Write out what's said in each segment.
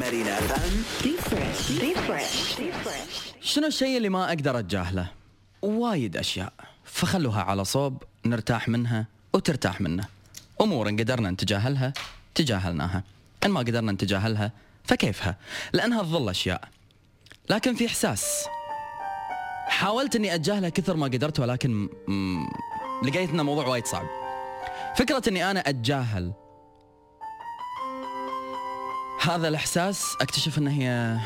مارينا أف أم. شنو الشيء اللي ما أقدر اتجاهله؟ وايد أشياء فخلوها على صوب نرتاح منها وترتاح منه. أمور إن قدرنا نتجاهلها تجاهلناها، إن ما قدرنا نتجاهلها فكيفها؟ لأنها تظل أشياء. لكن في إحساس حاولت إني أتجاهله كثر ما قدرت ولكن م- لقيت إنه موضوع وايد صعب. فكرة إني أنا أتجاهل هذا الإحساس أكتشف ان هي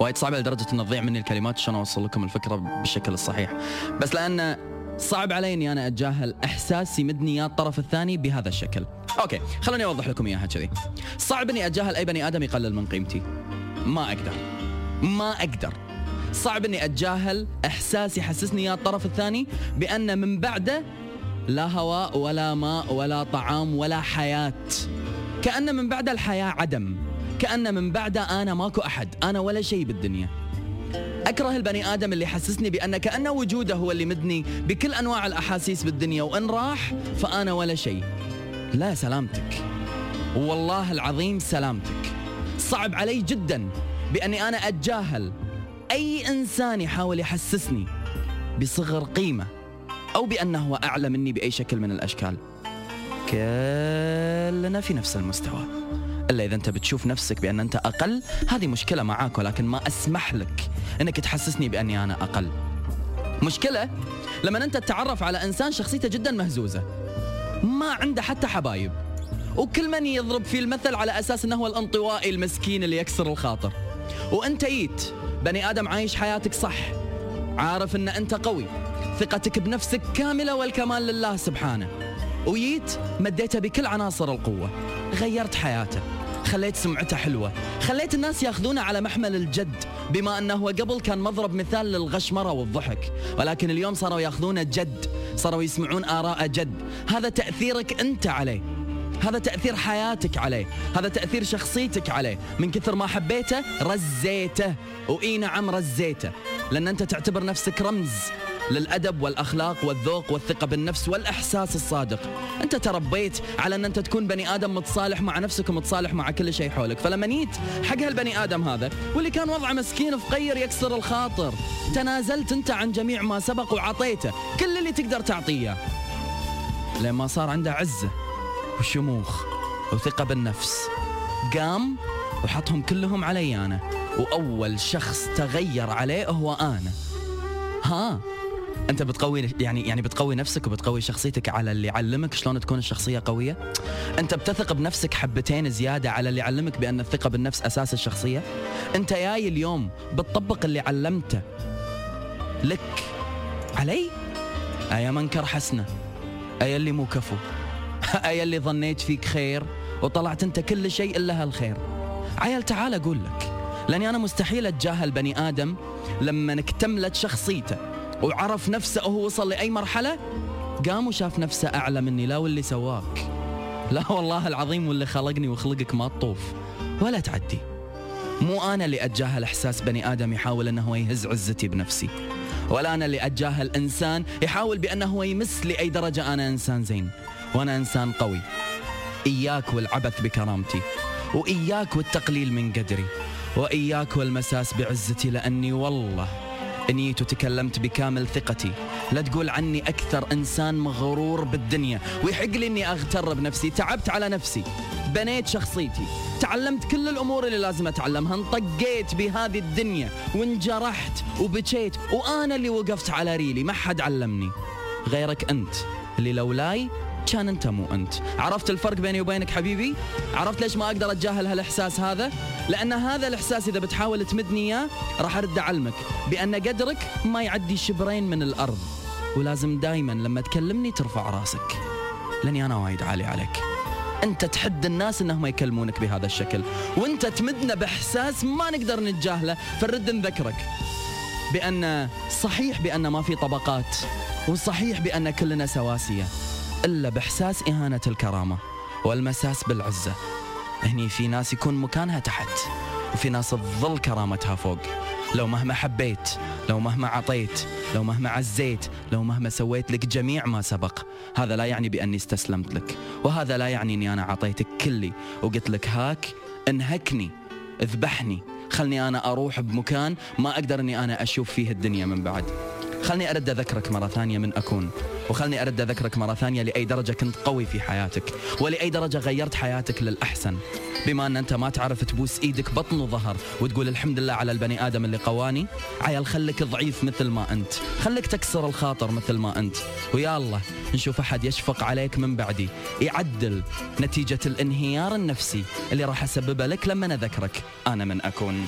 وايد صعبه لدرجة ان تضيع مني الكلمات شلون أوصل لكم الفكرة بالشكل الصحيح. بس لأن صعب علي اني أنا أتجاهل إحساس يمدني إياه الطرف الثاني بهذا الشكل. أوكي خلوني أوضح لكم إياها كذي. صعب إني أتجاهل أي بني آدم يقلل من قيمتي. ما أقدر. ما أقدر. صعب إني أتجاهل إحساس يحسسني إياه الطرف الثاني بأن من بعده لا هواء ولا ماء ولا طعام ولا حياة. كأن من بعد الحياة عدم. كأن من بعده أنا ماكو أحد. أنا ولا شيء بالدنيا. أكره البني آدم اللي يحسسني بأن كأن وجوده هو اللي مدني بكل أنواع الأحاسيس بالدنيا وإن راح فأنا ولا شيء. لا سلامتك. والله العظيم سلامتك. صعب علي جدا بأني أنا أتجاهل أي إنسان يحاول يحسسني بصغر قيمة أو بأنه أعلى مني بأي شكل من الأشكال. كلنا في نفس المستوى. إلا إذا أنت بتشوف نفسك بأن أنت أقل هذه مشكلة معاك ولكن ما أسمح لك إنك تحسسني بأني أنا أقل. مشكلة؟ لما أنت تتعرف على إنسان شخصيته جدا مهزوزة. ما عنده حتى حبايب. وكل من يضرب فيه المثل على أساس إنه هو الانطوائي المسكين اللي يكسر الخاطر. وأنت جيت بني آدم عايش حياتك صح. عارف إن أنت قوي. ثقتك بنفسك كاملة والكمال لله سبحانه. وجيت مديته بكل عناصر القوة. غيرت حياته. خليت سمعته حلوة. خليت الناس ياخذونه على محمل الجد بما هو قبل كان مضرب مثال للغشمرة والضحك. ولكن اليوم صاروا ياخذونه جد صاروا يسمعون آراءه جد. هذا تأثيرك أنت عليه. هذا تأثير حياتك عليه. هذا تأثير شخصيتك عليه. من كثر ما حبيته رزيته. وإي نعم رزيته. لأن أنت تعتبر نفسك رمز للأدب والأخلاق والذوق والثقة بالنفس والإحساس الصادق. أنت تربيت على أن أنت تكون بني آدم متصالح مع نفسك ومتصالح مع كل شيء حولك. فلما نيت حق هالبني آدم هذا واللي كان وضعه مسكين فقير يكسر الخاطر تنازلت أنت عن جميع ما سبق وعطيته كل اللي تقدر تعطيه. لما صار عنده عزة وشموخ وثقة بالنفس. قام وحطهم كلهم علي أنا. وأول شخص تغير عليه هو أنا. ها أنت بتقوي يعني يعني بتقوي نفسك وبتقوي شخصيتك على اللي علمك شلون تكون الشخصية قوية. أنت بتثق بنفسك حبتين زيادة على اللي علمك بأن الثقة بالنفس أساس الشخصية. أنت جاي اليوم بتطبق اللي علمته لك. علي؟ أيا منكر حسنة أيا اللي مو كفو؟ أيا اللي ظنيت فيك خير وطلعت أنت كل شيء إلا هالخير. عيل تعال أقول لك لأني أنا مستحيل أتجاهل بني آدم لما اكتملت شخصيته. وعرف نفسه وهو وصل لأي مرحلة؟ قام وشاف نفسه أعلى مني لا واللي سواك. لا والله العظيم واللي خلقني وخلقك ما تطوف ولا تعدي. مو أنا اللي أتجاهل إحساس بني آدم يحاول أنه يهز عزتي بنفسي. ولا أنا اللي أتجاهل إنسان يحاول بأنه يمس لأي درجة. أنا إنسان زين وأنا إنسان قوي. إياك والعبث بكرامتي وإياك والتقليل من قدري وإياك والمساس بعزتي لأني والله نيت وتكلمت بكامل ثقتي. لا تقول عني أكثر إنسان مغرور بالدنيا. ويحق لي أني أغتر بنفسي. تعبت على نفسي. بنيت شخصيتي. تعلمت كل الأمور اللي لازم أتعلمها. انطقيت بهذه الدنيا. وانجرحت وبكيت. وأنا اللي وقفت على ريلي. ما حد علمني. غيرك أنت. اللي لولاي كان انت مو انت. عرفت الفرق بيني وبينك حبيبي؟ عرفت ليش ما أقدر أتجاهل هالإحساس هذا؟ لأن هذا الإحساس إذا بتحاول تمدني إياه راح أرد اعلمك بأن قدرك ما يعدي شبرين من الأرض. ولازم دايما لما تكلمني ترفع راسك. لأني أنا وايد عالي عليك. أنت تحد الناس إنهم يكلمونك بهذا الشكل. وأنت تمدنا بإحساس ما نقدر نتجاهله. فنرد نذكرك بأن صحيح بأن ما في طبقات وصحيح بأن كلنا سواسية. إلا بإحساس إهانة الكرامة والمساس بالعزة. هني في ناس يكون مكانها تحت وفي ناس تظل كرامتها فوق. لو مهما حبيت لو مهما عطيت لو مهما عزيت لو مهما سويت لك جميع ما سبق هذا لا يعني بأني استسلمت لك وهذا لا يعني أني أنا عطيتك كلي وقلت لك هاك انهكني اذبحني خلني أنا أروح بمكان ما أقدر أني أنا أشوف فيه الدنيا من بعد. خلني أرد أذكرك مرة ثانية من أكون وخلني أرد أذكرك مرة ثانية لأي درجة كنت قوي في حياتك ولأي درجة غيرت حياتك للأحسن. بما أن أنت ما تعرف تبوس إيدك بطن وظهر وتقول الحمد لله على البني آدم اللي قواني عيال خلك ضعيف مثل ما أنت خلك تكسر الخاطر مثل ما أنت ويا الله نشوف أحد يشفق عليك من بعدي يعدل نتيجة الانهيار النفسي اللي راح أسببه لك لما أذكرك أنا من أكون.